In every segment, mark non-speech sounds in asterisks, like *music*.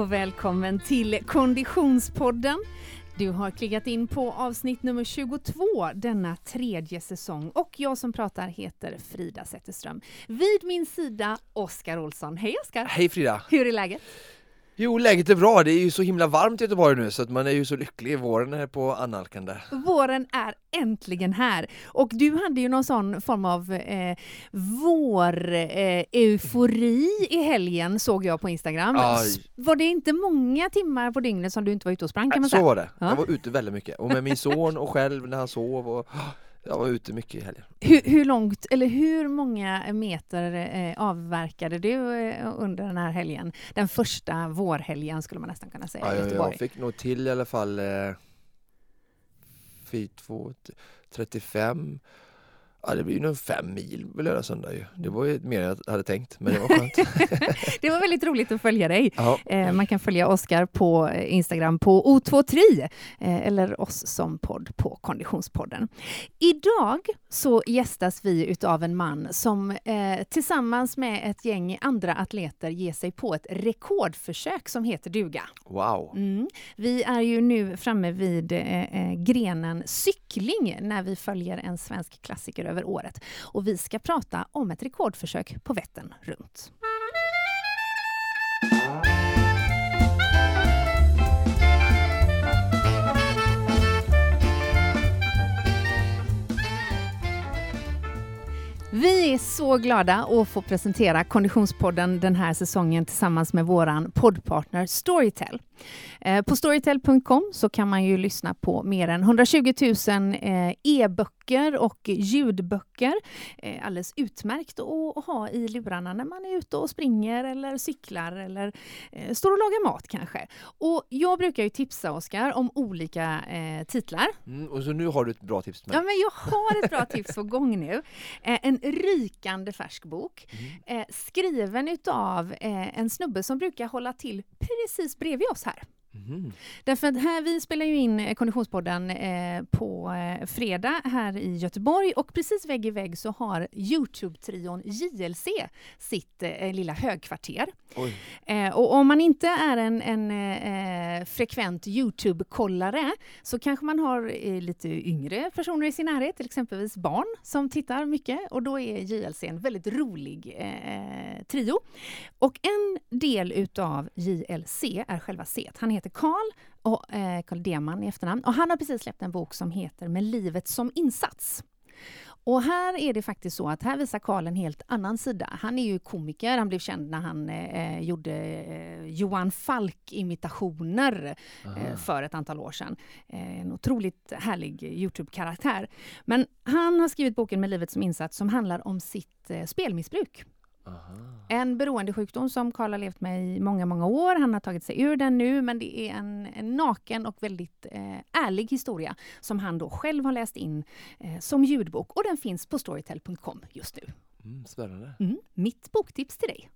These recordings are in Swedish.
och välkommen till Konditionspodden. Du har klickat in på avsnitt nummer 22 denna tredje säsong och jag som pratar heter Frida Zetterström. Vid min sida Oskar Olsson. Hej Oskar! Hej Frida! Hur är läget? Jo, läget är bra. Det är ju så himla varmt i Göteborg nu så att man är ju så lycklig. Våren är på annalkande. Våren är äntligen här och du hade ju någon sån form av eh, vår-eufori eh, i helgen såg jag på Instagram. Aj. Var det inte många timmar på dygnet som du inte var ute och sprang kan man Så säga? var det. Ja. Jag var ute väldigt mycket och med min son och själv när han sov och jag var ute mycket i helgen. Hur, hur långt, eller hur många meter eh, avverkade du eh, under den här helgen? Den första vårhelgen skulle man nästan kunna säga Ja, i Göteborg. jag fick nog till i alla fall eh, 4, 2, 35 Ja det blir ju nog fem mil på lördag söndag ju. Det var ju mer än jag hade tänkt men det var skönt. *laughs* Det var väldigt roligt att följa dig. ja. Eh, man kan följa Oskar på eh, Instagram på O23 eh, eller oss som podd på Konditionspodden. Idag så gästas vi utav en man som tillsammans med ett gäng andra atleter ger sig på ett rekordförsök som heter duga. Wow! Mm. Vi är ju nu framme vid grenen cykling när vi följer en svensk klassiker över året. Och vi ska prata om ett rekordförsök på Vättern runt. Vi är så glada att få presentera Konditionspodden den här säsongen tillsammans med våran poddpartner Storytel. Eh, På storytel.com så kan man ju lyssna på mer än 120 000 eh, e-böcker och ljudböcker. Eh, Alldeles utmärkt att ha i lurarna när man är ute och springer eller cyklar eller står och lagar mat kanske. Och jag brukar ju tipsa Oskar om olika titlar Mm, och så nu har du ett bra tips till Ja, mig. men jag har ett bra tips på gång nu. En rykande färsk bok Mm. eh, skriven utav eh, en snubbe som brukar hålla till precis bredvid oss här. Mhm. Därför att här, vi spelar ju in eh, Konditionspodden eh, på eh, fredag här i Göteborg och precis vägg i vägg så har Youtube-trion JLC sitt eh, lilla högkvarter. Eh, och om man inte är en, en eh, frekvent Youtube-kollare så kanske man har lite yngre personer i sin närhet, till exempelvis barn som tittar mycket och då är JLC en väldigt rolig trio. Och en del utav JLC är själva C. Han heter Karl och eh, Karl Deman i efternamn och han har precis släppt en bok som heter Med livet som insats. Och här är det faktiskt så att här visar Karl en helt annan sida. Han är ju komiker, han blev känd när han eh, gjorde eh, Johan Falk-imitationer eh, för ett antal år sedan. Eh, en otroligt härlig Youtube-karaktär. Men han har skrivit boken Med livet som insats som handlar om sitt eh, spelmissbruk. Aha. En beroendesjukdom som Karl har levt med i många, många år. Han har tagit sig ur den nu, men det är en, en naken och väldigt eh, ärlig historia som han då själv har läst in eh, som ljudbok och den finns på storytel.com just nu. Mm, spännande. Mm, mitt boktips till dig.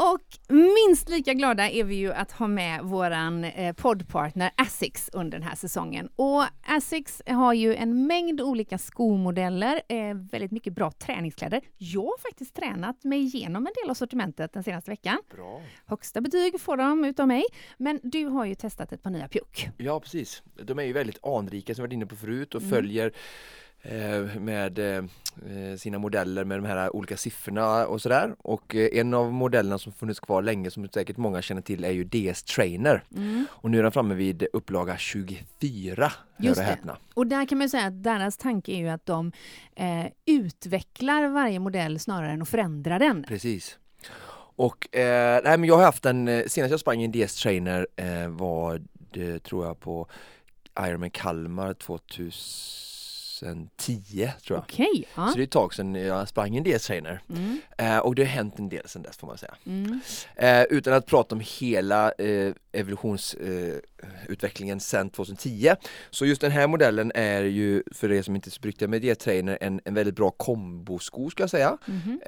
Och minst lika glada är vi ju att ha med våran eh, poddpartner Asics under den här säsongen. Och Asics har ju en mängd olika skomodeller, eh, väldigt mycket bra träningskläder. Jag har faktiskt tränat mig igenom en del av sortimentet den senaste veckan. Bra. Högsta betyg får de utav mig. Men du har ju testat ett par nya pjuck. Ja precis. De är ju väldigt anrika som vi varit inne på förut och Mm. följer med eh, sina modeller med de här olika siffrorna och sådär. Och eh, en av modellerna som funnits kvar länge som säkert många känner till är ju DS Trainer. Och nu är den framme vid upplaga 24. Hör Just det. häpna. Och där kan man ju säga att deras tanke är ju att de eh, utvecklar varje modell snarare än att förändra den. Precis. Och eh, nej, men jag har haft en, eh, senast jag sprang i en DS Trainer eh, var det tror jag på Ironman Kalmar 2010 tror jag. Okej. ja. Så det är ett tag sedan jag sprang en DS Trainer. Mm, Eh, och det har hänt en del sedan dess får man säga. mm. Eh, utan att prata om hela eh, evolutionsutvecklingen eh, sedan 2010. Så just den här modellen är ju, för er som inte är så med DS Trainer, en, en väldigt bra kombosko ska jag säga. Mhm.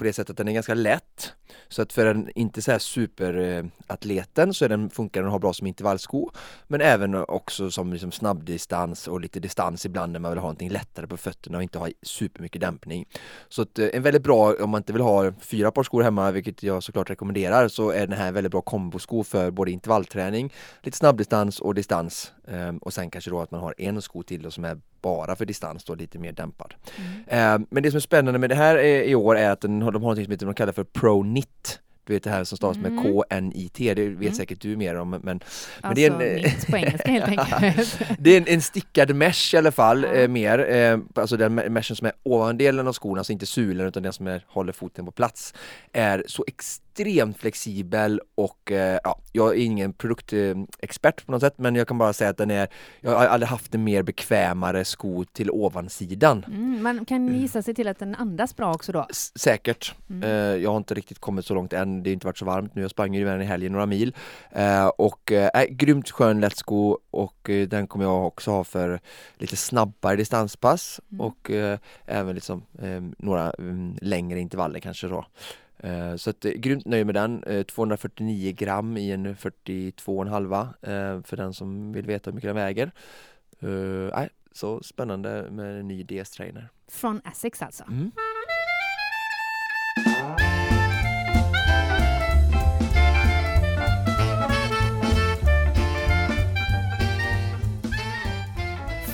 På det sättet att den är ganska lätt. Så att för en inte så här superatleten så är den, funkar den att ha bra som intervallsko. Men även också som liksom snabbdistans och lite distans ibland när man vill ha någonting lättare på fötterna och inte ha supermycket dämpning. Så att, eh, en väldigt bra, om man inte vill ha fyra par skor hemma, vilket jag såklart rekommenderar, så är den här väldigt bra kombosko för både intervallträning, lite snabbdistans och distans. Ehm, och sen kanske då att man har en sko till som är bara för distans då, lite mer dämpad. Mm. Ehm, men det som är spännande med det här i år är att den, de har något som de kallar för ProKnit du vet det här som stavas med mm. K-N-I-T, det vet mm. säkert du mer om men, men, alltså, det är en, alltså, på engelska helt *laughs* enkelt. det är en, en, stickad mesh i alla fall, eh, mer, eh, alltså den meshen som är ovandelen av skon, alltså inte sulen utan den som är, håller foten på plats, är så extremt extremt flexibel och eh, ja, jag är ingen produktexpert på något sätt men jag kan bara säga att den är, jag har aldrig haft en mer bekvämare sko till ovansidan. Mm, man kan gissa sig till att den andas bra också då? S säkert. Mm. Eh, jag har inte riktigt kommit så långt än, det har inte varit så varmt nu, jag sprang ju med den i helgen några mil. Eh, och äh, grymt skön lätt sko och äh, den kommer jag också ha för lite snabbare distanspass mm. och äh, även liksom några mm, längre intervaller kanske då. Eh, så att, eh, grymt nöjd med den. 249 eh, gram i en 42,5 för den som vill veta hur mycket den väger. Nej, så spännande med en ny DS-trainer. Från Essex alltså? Mm.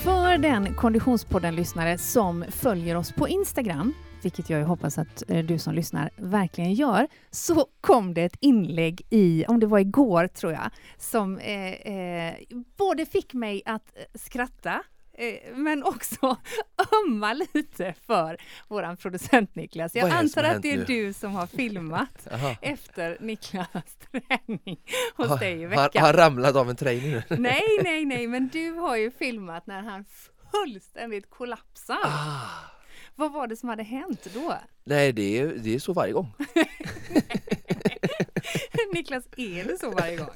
För den Konditionspodden-lyssnare som följer oss på Instagram vilket jag hoppas att eh, du som lyssnar verkligen gör, så kom det ett inlägg i, om det var igår tror jag, som eh, eh, både fick mig att eh, skratta eh, men också *laughs* ömma lite för våran producent Niklas. Jag antar att det är nu? du som har filmat *laughs* efter Niklas *laughs* träning hos ha, dig i veckan. Har han ramlat av en träning nu? nej, nej, nej, men du har ju filmat när han fullständigt kollapsar. Ah. Vad var det som hade hänt då? Nej, det är, det är så varje gång. *laughs* Niklas, är det så varje gång?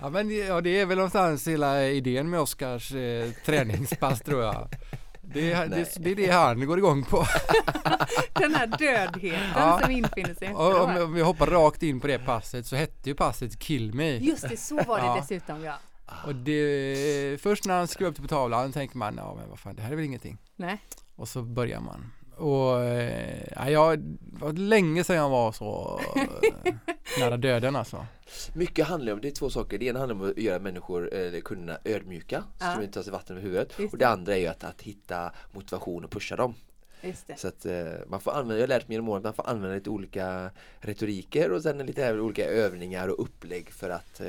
Ja, men ja, det är väl någonstans hela idén med Oskars eh, träningspass tror jag. Det är, det, det är, det han går igång på. *laughs* Den här dödheten ja. som infinner sig och om, om vi hoppar rakt in på det passet så hette ju passet Kill Me. Just det, så var det ja. dessutom ja. Och det, först när han skrev upp det på tavlan tänker man, ja men vad fan, det här är väl ingenting. Nej. Och så börjar man. Och eh, ja, jag, det var länge sedan jag var så eh, nära döden alltså. Mycket handlar om, det är två saker. Det ena handlar om att göra människor, eller kunderna ödmjuka, ja. så de inte tar sig vatten över huvudet. Just och det andra är ju att, att hitta motivation och pusha dem. Så att eh, man får använda, jag har lärt mig genom åren att man får använda lite olika retoriker och sen lite olika övningar och upplägg för att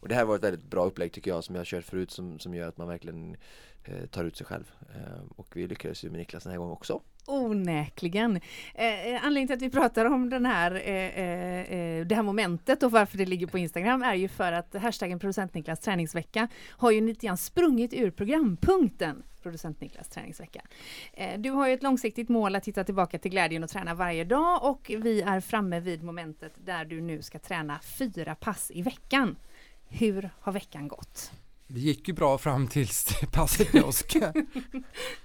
och det här var ett väldigt bra upplägg tycker jag som jag har kört förut som, som gör att man verkligen Eh, Eh, tar ut sig själv. Eh, och vi lyckades ju med Niklas den här gången också. Onekligen. Eh, eh anledningen till att vi pratar om den här, eh, eh, eh, det här momentet och varför det ligger på Instagram är ju för att hashtaggen producent Niklas träningsvecka har ju lite grann sprungit ur programpunkten producent Niklas träningsvecka. Eh, du har ju ett långsiktigt mål att hitta tillbaka till glädjen och träna varje dag och vi är framme vid momentet där du nu ska träna fyra pass i veckan. Hur har veckan gått? Det gick ju bra fram tills passet med Oskar.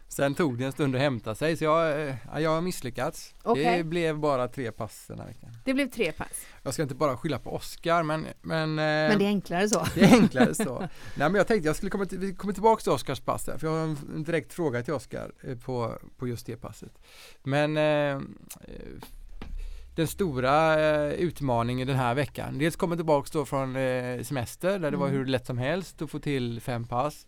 Sen tog det en stund att hämta sig så jag, eh, jag har misslyckats. Okay. Det blev bara tre pass den här veckan. Det blev tre pass. Jag ska inte bara skylla på Oskar men Men, eh, men det är enklare så. Det är enklare så. Nej men jag tänkte jag skulle komma, till, vi kommer tillbaka till Oskars pass där, för jag har en direkt fråga till Oskar eh, på, på just det passet. Men den stora eh, utmaningen den här veckan. Dels kommer tillbaks då från eh, semester där det mm. var hur lätt som helst att få till fem pass.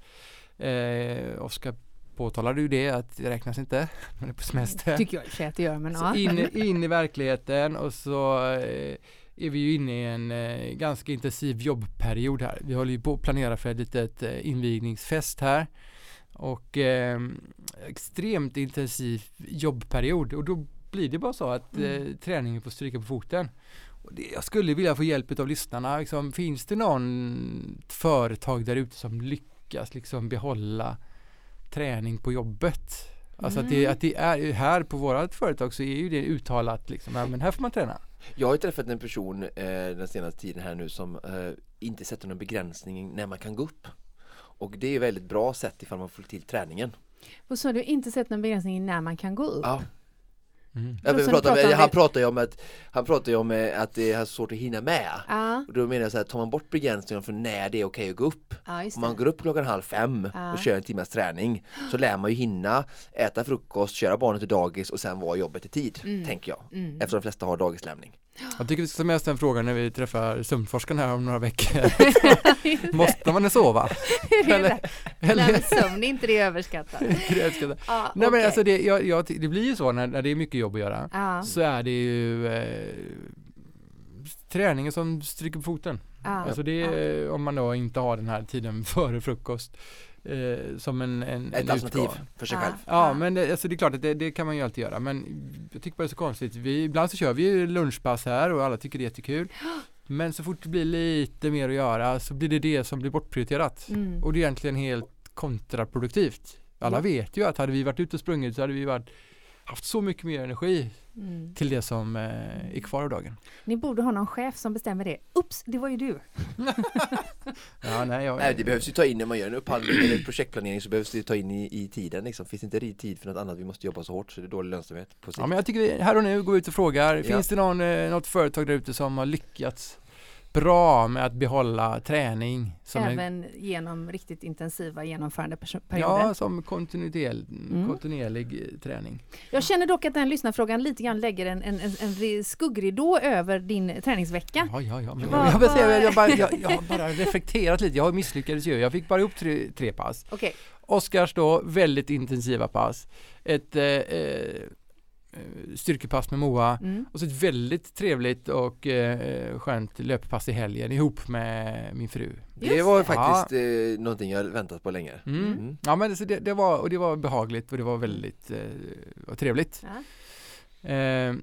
Eh, Oskar påtalade ju det att det räknas inte. Man är på semester. Tycker jag att det gör men ja. In, *laughs* in i verkligheten och så eh, är vi ju inne i en eh, ganska intensiv jobbperiod här. Vi håller ju på att planera för ett litet eh, invigningsfest här och eh, extremt intensiv jobbperiod och då blir det bara så att mm. eh, träningen får stryka på foten. Och det, jag skulle vilja få hjälp av lyssnarna. Liksom, finns det någon företag där ute som lyckas liksom behålla träning på jobbet? Alltså mm. att, det, mm. att det är här på vårat företag så är ju det uttalat liksom, ja, men här får man träna. Jag har träffat en person eh, den senaste tiden här nu som eh, inte sätter någon begränsning när man kan gå upp. Och det är väldigt bra sätt ifall man får till träningen. Så har du inte sett någon begränsning när man kan gå upp? Ja, Mm. Ja, pratar, pratar han pratar ju om att han pratar ju om eh, att det är svårt att hinna med. Ja, Och då menar jag så här, tar man bort begränsningarna för när det är okej att gå upp. just Om man går upp klockan halv fem Ja. och kör en timmas träning så lär man ju hinna äta frukost, köra barnet till dagis och sen vara jobbet i tid, Mm. tänker jag. Mm. Eftersom de flesta har dagislämning. Jag tycker vi ska ta med oss den frågan när vi träffar sömnforskaren här om några veckor. *laughs* Måste man sova? *laughs* Eller- det. Nej, men sömn är *laughs* inte det överskattat. Ja, Nej men okej. alltså det, jag, jag, det blir ju så när, när det är mycket jobb att göra. Ja, Så är det ju eh, träningen som stryker på foten. ja, Alltså det är om man då inte har den här tiden före frukost eh, som en, en, Ett en alternativ utgång. för sig Ja. själv. Ja men det, alltså det är klart att det, det kan man ju alltid göra men jag tycker bara det är så konstigt. Vi, ibland så kör vi ju lunchpass här och alla tycker det är jättekul. *gasps* Men så fort det blir lite mer att göra så blir det det som blir bortprioriterat. Mm. Och det är egentligen helt kontraproduktivt. Alla Ja. vet ju att hade vi varit ute och sprungit så hade vi varit, haft så mycket mer energi Mm. till det som eh, är kvar av dagen. Ni borde ha någon chef som bestämmer det. Ups, det var ju du. *laughs* Ja, nej, jag, Nej, det behövs ju ta in när man gör en upphandling eller projektplanering så behövs det ta in i, i tiden liksom. Finns det inte tid för något annat, vi måste jobba så hårt så det är dålig lönsamhet på sikt. ja, men jag tycker vi här och nu går ut och frågar, Ja. finns det någon, eh, något företag där ute som har lyckats bra med att behålla träning? Som en, Även genom riktigt intensiva genomförandeperioder. ja, som kontinuerlig, Mm. kontinuerlig eh, träning. Jag känner dock att den lyssnarfrågan lite grann lägger en, en, en, skuggridå över din träningsvecka. Ja, ja, ja. Men Vad- jag, säga, vad- jag, bara, jag, jag har *laughs* bara reflekterat lite, jag misslyckades ju. Jag fick bara ihop tre, tre pass. Okej, Oskars då, väldigt intensiva pass. Ett eh, eh, styrkepass med Moa mm. och så ett väldigt trevligt och eh, skönt löppass i helgen ihop med min fru. det Just var det. faktiskt eh, någonting jag väntat på länge. Mm. Mm. Ja men så det, det, var, och det var behagligt och det var väldigt eh, och trevligt. ja. Eh,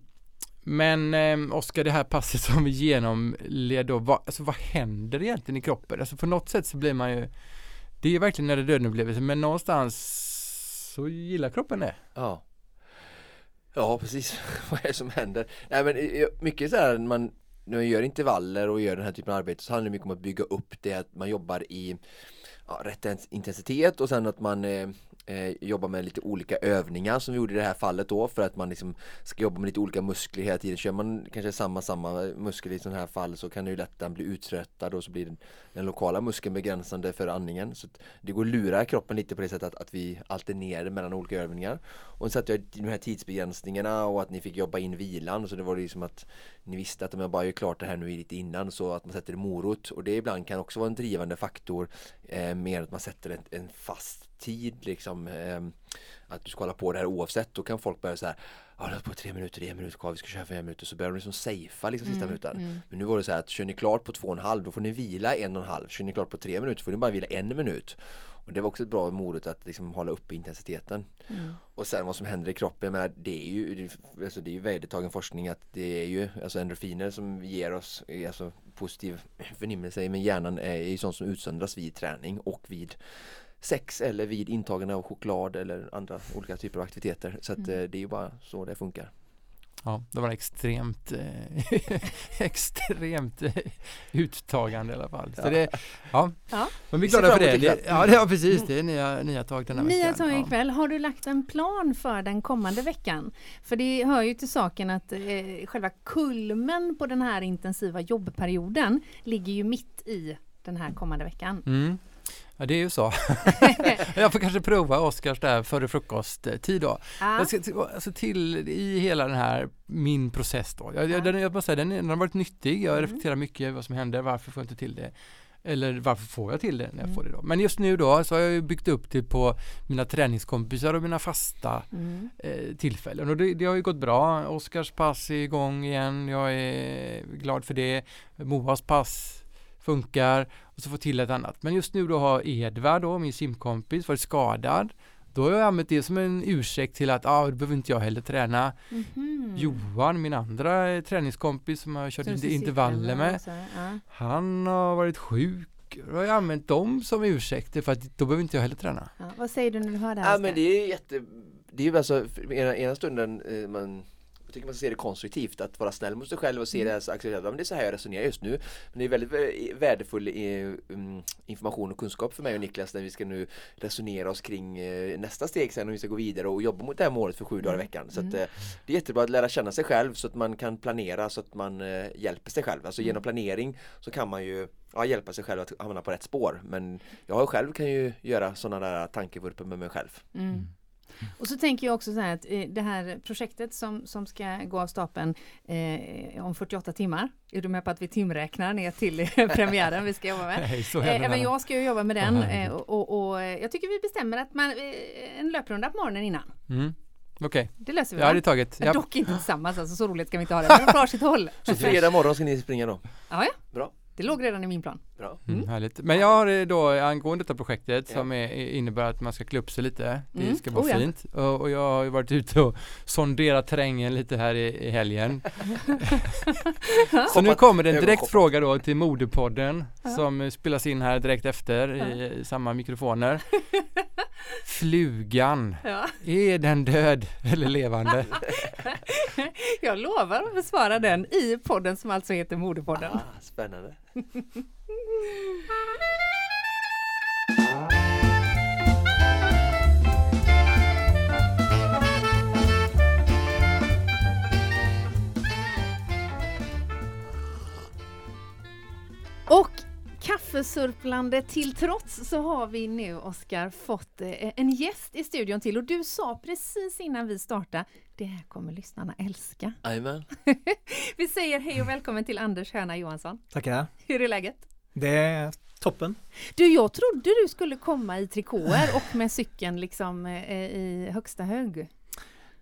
men eh, Oskar, det här passet som vi genomled då, vad, alltså, vad händer egentligen i kroppen? Alltså på något sätt så blir man ju, det är verkligen när det döden upplevelse, men någonstans så gillar kroppen det. Ja. Ja, precis. *laughs* Vad är det som händer? Nej, men eh, mycket så här när man när man gör intervaller och gör den här typen av arbete så handlar det mycket om att bygga upp det att man jobbar i ja, rätt intensitet och sen att man eh, eh, med lite olika övningar som vi gjorde i det här fallet då för att man liksom ska jobba med lite olika muskler hela tiden. Kör man kanske samma, samma muskel i sådana här fall så kan det ju lätt bli uttröttad och så blir den, den lokala muskeln begränsande för andningen. Så att det går att lura kroppen lite på det sättet att, att vi alternerar mellan olika övningar. Och sen satte jag de här tidsbegränsningarna och att ni fick jobba in vilan så det var liksom att ni visste att om jag bara gör klart det här nu lite innan så att man sätter en morot och det ibland kan också vara en drivande faktor eh, mer att man sätter en, en fast tid liksom eh, att du ska hålla på det här oavsett då kan folk börja så här Ja, det är på tre minuter, en minut kvar, vi ska köra fem minuter så börjar de liksom safea liksom sista Mm, minuten. mm. Men nu var det så här att kör ni klart på två och en halv då får ni vila en och en halv. Kör ni klart på tre minuter får ni bara vila en minut. Och det var också ett bra morot att liksom hålla uppe intensiteten. Mm. Och sen vad som händer i kroppen, med det är ju alltså det är ju vedertagen forskning att det är ju alltså endorfiner som ger oss eh, alltså positiv förnimmelse men hjärnan är ju sånt som utsöndras vid träning och vid sex eller vid intagande av choklad eller andra olika typer av aktiviteter. Så att Mm. eh, det är ju bara så det funkar. Ja, det var extremt, eh, *laughs* extremt uttagande i alla fall. Så Ja. det, ja. Ja. Men vi är glada för det. det ja, det, ja, precis. Det är nya, nya tag den här Nya veckan. tag Ja. ikväll. Har du lagt en plan för den kommande veckan? För det hör ju till saken att eh, själva kulmen på den här intensiva jobbperioden ligger ju mitt i den här kommande veckan. Mm. Ja, det är ju så. *laughs* jag får kanske prova Oskars där före frukosttid då. Ja. Jag ska, till- alltså till i hela den här, min process då. Jag, Ja. jag, den, jag måste säga, den, den har varit nyttig. Jag Mm. reflekterar mycket vad som händer, varför får jag inte till det? Eller varför får jag till det när jag Mm. får det då? Men just nu då så har jag ju byggt upp det på mina träningskompisar och mina fasta Mm. eh, tillfällen och det, det har ju gått bra. Oskars pass är igång igen. Jag är glad för det. Moas pass funkar och så få till ett annat. Men just nu då har Edvard då, min simkompis, varit skadad. Då har jag använt det som en ursäkt till att ah, då behöver inte jag heller träna. Mhm. Johan, min andra eh, träningskompis som jag har kört sitter intervaller med. också, ja. Han har varit sjuk. Då har jag använt dem som ursäkter för att då behöver inte jag heller träna. Ja. Vad säger du när du hör det här? Ja men det är jätte Det är ju alltså ena, ena stunden eh, man tycker man ska se det konstruktivt, att vara snäll mot sig själv och se det så acceptera, men det är så här jag resonerar just nu. Men det är väldigt vä- värdefull eh, mm, information och kunskap för mig och Niklas när vi ska nu resonera oss kring eh, nästa steg sen om vi ska gå vidare och jobba mot det här målet för sju dagar i veckan. Så att, eh, det är jättebra att lära känna sig själv så att man kan planera så att man eh, hjälper sig själv. Alltså genom planering så kan man ju ja, hjälpa sig själv att hamna på rätt spår. Men jag själv kan ju göra sådana där tankevurpor med mig själv. Mm. Och så tänker jag också så här att eh, det här projektet som, som ska gå av stapeln eh, om 48 timmar. Är du med på att vi timräknar ner till eh, *laughs* premiären vi ska jobba med? Nej, Eh, även jag ska ju jobba med den eh, och, och, och jag tycker vi bestämmer att man, en löprunda på morgonen innan. Mm. Okej, Det löser vi ja det är taget. Dock inte tillsammans, alltså, så roligt ska vi inte ha det. Men *laughs* varsitt håll. Så fredag morgon ska ni springa då? Ja, ja. Bra. Det låg redan i min plan. Bra. Mm, härligt. Men jag har eh, då angående detta projektet Ja. som är, innebär att man ska klä upp sig lite. Det Mm. ska vara Oh ja. fint. Och, och jag har ju varit ute och sonderat terrängen lite här i, i helgen. *laughs* *laughs* Så nu kommer det en direkt fråga då till Modepodden Ja. som spelas in här direkt efter i, i samma mikrofoner. *laughs* Flugan, Ja. är den död eller levande? *laughs* Jag lovar att besvara den i podden som alltså heter Modepodden. Ah, spännande. Och kaffesurplande till trots så har vi nu Oskar fått eh, en gäst i studion till och du sa precis innan vi startade det här kommer lyssnarna älska. *laughs* Jajamän. Vi säger hej och välkommen till Anders Hörna Johansson. Tackar. Hur är läget? Det är toppen. Du, jag trodde du skulle komma i trikåer och med cykeln liksom eh, i högsta hög.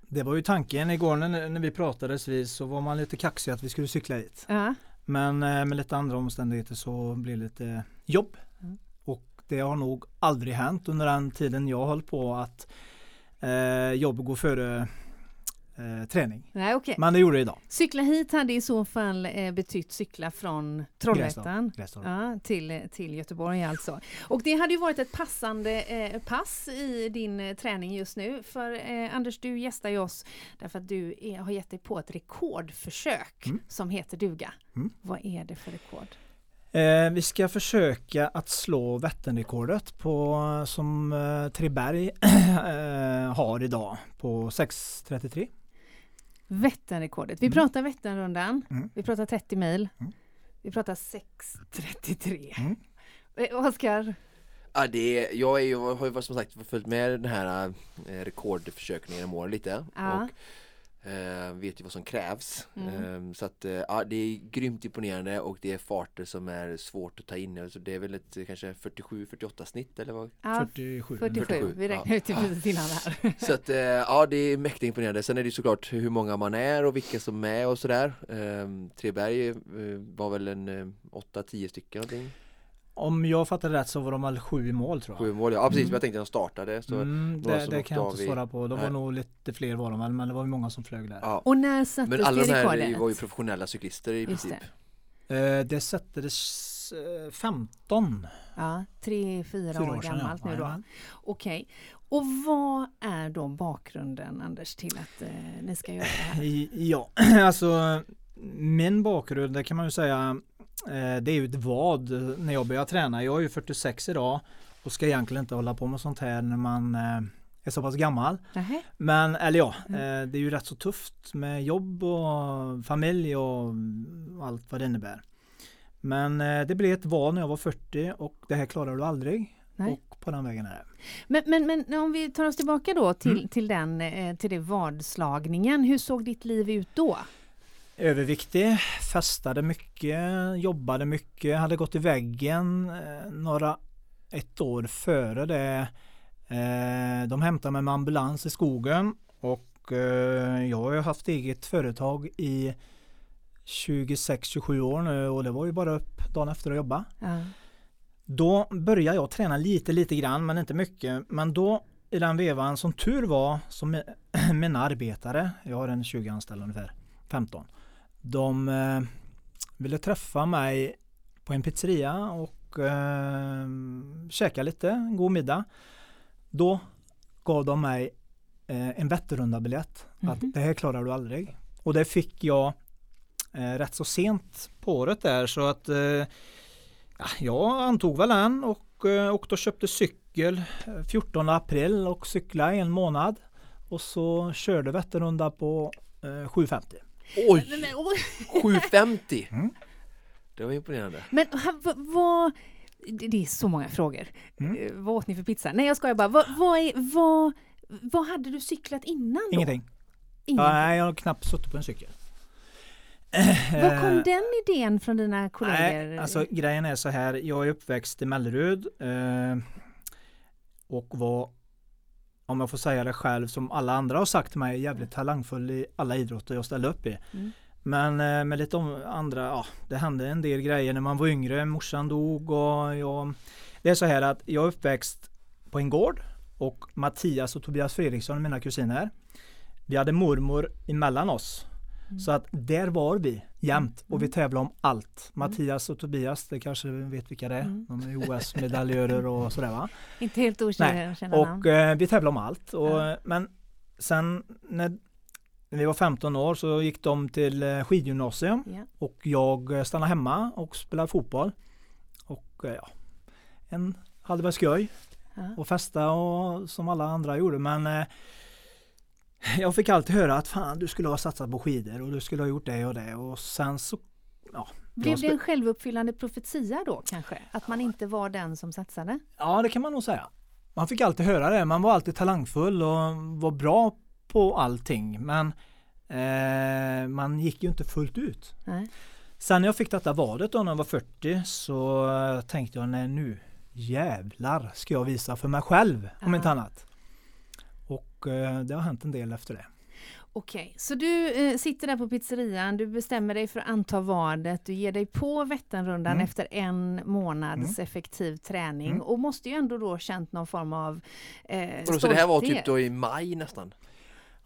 Det var ju tanken igår när, när vi pratades vid så var man lite kaxig att vi skulle cykla hit. Ja. Men eh, med lite andra omständigheter så blev det lite jobb. Mm. Och det har nog aldrig hänt under den tiden jag höll på att eh, jobb går före eh, träning. Nej, okej. Men det gjorde det idag. Cykla hit hade i så fall eh, betytt cykla från Trollhättan. Ja, till, till Göteborg alltså. Och det hade ju varit ett passande eh, pass i din eh, träning just nu. För eh, Anders, du gästar ju oss därför att du är, har gett dig på ett rekordförsök Mm. som heter duga. Mm. Vad är det för rekord? Eh, vi ska försöka att slå Vätternrekordet på som eh, Treberg *clears throat* eh, har idag på 6.33. Vätternrekordet. Vi Mm. pratar Vätternrundan. Mm. Vi pratar 30 mil. Mm. Vi pratar 6.33. Mm. Eh, Oskar? Ja, det är, jag är, ju- har ju som sagt följt med den här eh, rekordförsöken genom åren lite Ja. och eh, vet ju vad som krävs. Mm. Eh, så att eh, ja, det är grymt imponerande och det är farter som är svårt att ta in. Alltså det är väl ett eh, kanske 47-48 snitt eller vad? Ja, 47. 47. 47, Vi räknar ut det precis innan här. *laughs* Så att eh, ja, det är mäktigt imponerande. Sen är det såklart hur många man är och vilka som är och sådär. Eh, Treberg eh, var väl en eh, 8-10 stycken någonting. Om jag fattar rätt så var de väl sju mål tror jag. Sju mål, ja precis. Mm. Jag tänkte när de startade. Så, Mm, det det kan jag inte svara på. De var nog lite fler var de väl men det var ju många som flög där. ja. Och när sattes Men alla det de här rekordet? var ju professionella cyklister i Just princip. Eh, det sättades eh, 15 Ja, tre, fyra, fyra år, år sedan. gammalt ja. nu då. Okej. Och vad är då bakgrunden Anders till att eh, ni ska göra det här? *laughs* Ja, *clears throat* alltså min bakgrund det kan man ju säga eh, det är ju ett vad när jag började träna. Jag är ju 46 idag och ska egentligen inte hålla på med sånt här när man eh, är så pass gammal. Nähä? Men eller ja, Mm. eh, det är ju rätt så tufft med jobb och familj och allt vad det innebär. Men eh, det blev ett val när jag var 40 och det här klarar du aldrig. Nej. Och på den vägen är det. Men, men, men om vi tar oss tillbaka då till, Mm. till den eh, till det vadslagningen. Hur såg ditt liv ut då? Överviktig, festade mycket, jobbade mycket, hade gått i väggen eh, några, ett år före det. Eh, de hämtade mig med ambulans i skogen och eh, jag har ju haft eget företag i 26-27 år nu och det var ju bara upp dagen efter att jobba. Ja. Då började jag träna lite, lite grann men inte mycket. Men då i den vevan som tur var som mi- *clears throat* mina arbetare, jag har en 20 anställda ungefär, 15. De eh, ville träffa mig på en pizzeria och eh, käka lite, en god middag. Då gav de mig eh, en Vätternrunda-biljett. Mhm. Att det här klarar du aldrig. Och det fick jag eh, rätt så sent på året där så att eh, ja, jag antog väl den och eh, åkte och köpte cykel 14 eh, april och cykla en månad. Och så körde Vätternrunda på eh, 750. Oj! 750! *laughs* Mm. Det var imponerande. Men vad... Det är så många frågor. Mm. Eh, vad åt ni för pizza? Nej jag skojar bara. Vad, vad, är, vad, vad hade du cyklat innan då? Ingenting. Ingenting. nej, jag har knappt suttit på en cykel. Var kom eh, den idén från dina kollegor? Nej, alltså grejen är så här. Jag är uppväxt i Mellerud eh, och var, om jag får säga det själv, som alla andra har sagt till mig, jävligt talangfull i alla idrotter jag ställde upp i. Mm. Men eh, med lite andra, ja, det hände en del grejer när man var yngre. Morsan dog och jag... Det är så här att jag är uppväxt på en gård och Mattias och Tobias Fredriksson, mina kusiner. Vi hade mormor emellan oss. Mm. Så att där var vi jämt och vi mm. tävlade om allt. Mm. Mattias och Tobias, det kanske vet vilka det är. Mm. De är OS-medaljörer och sådär va? *laughs* Inte helt okända Och eh, vi tävlade om allt. Och, ja. Men sen när vi var 15 år så gick de till eh, skidgymnasium yeah. och jag eh, stannade hemma och spelade fotboll. Och eh, ja, en hade väl skoj uh. och festa och som alla andra gjorde men eh, jag fick alltid höra att fan du skulle ha satsat på skidor och du skulle ha gjort det och det och sen så ja, blev det en självuppfyllande profetia då kanske? Att man inte var den som satsade? Ja det kan man nog säga. Man fick alltid höra det. Man var alltid talangfull och var bra på allting men eh, man gick ju inte fullt ut. Nej. Sen när jag fick detta vadet då när jag var 40 så tänkte jag nej nu jävlar ska jag visa för mig själv Aha. om inte annat. Och eh, det har hänt en del efter det. Okej, så du eh, sitter där på pizzerian, du bestämmer dig för att anta vadet, du ger dig på Vätternrundan mm. efter en månads mm. effektiv träning mm. och måste ju ändå då känt någon form av eh, stolthet. Så det här var typ då i maj nästan?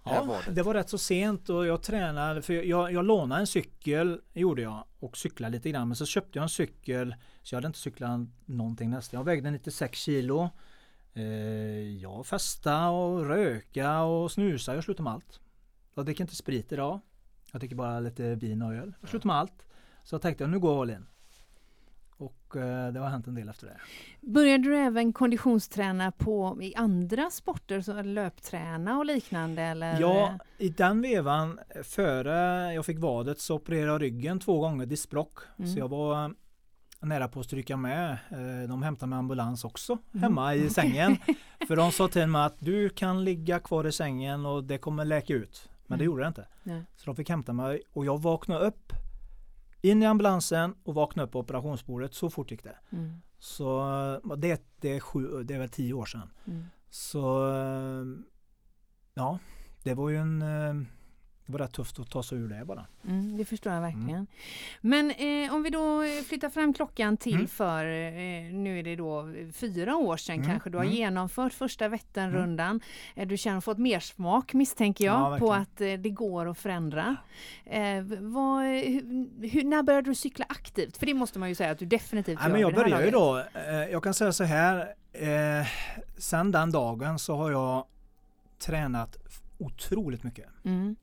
Ja, det. var rätt så sent och jag tränade, för jag, jag lånade en cykel, gjorde jag, och cyklade lite grann. Men så köpte jag en cykel, så jag hade inte cyklat någonting nästan. Jag vägde 96 kilo. Eh, jag festade och röka och snusa. Jag slutade med allt. Jag dricker inte sprit idag. Jag dricker bara lite vin och öl. Jag slutade med allt. Så jag tänkte, nu går jag all in. Och eh, det har hänt en del efter det. Började du även konditionsträna på i andra sporter, så löpträna och liknande? Eller? Ja, i den vevan före jag fick vadet så opererade jag ryggen två gånger, diskbrock. Mm. Så jag var nära på att stryka med. Eh, de hämtade mig ambulans också mm. hemma i sängen. *laughs* För de sa till mig att du kan ligga kvar i sängen och det kommer läka ut. Men det mm. gjorde det inte. Nej. Så de fick hämta mig och jag vaknade upp in i ambulansen och vakna upp på operationsbordet. Så fort gick det. Mm. Så det, det, är sju, det är väl tio år sedan. Mm. Så ja, det var ju en eh, det var rätt tufft att ta sig ur det bara. Mm, det förstår jag verkligen. Mm. Men eh, om vi då flyttar fram klockan till mm. för, eh, nu är det då fyra år sedan mm. kanske, du har mm. genomfört första Vätternrundan. Mm. Eh, du känner fått mer smak misstänker jag ja, på att eh, det går att förändra. Eh, vad, hur, när började du cykla aktivt? För det måste man ju säga att du definitivt ja, gör. Men jag började ju då, eh, jag kan säga så här, sen den dagen så har jag tränat otroligt mycket. Mm.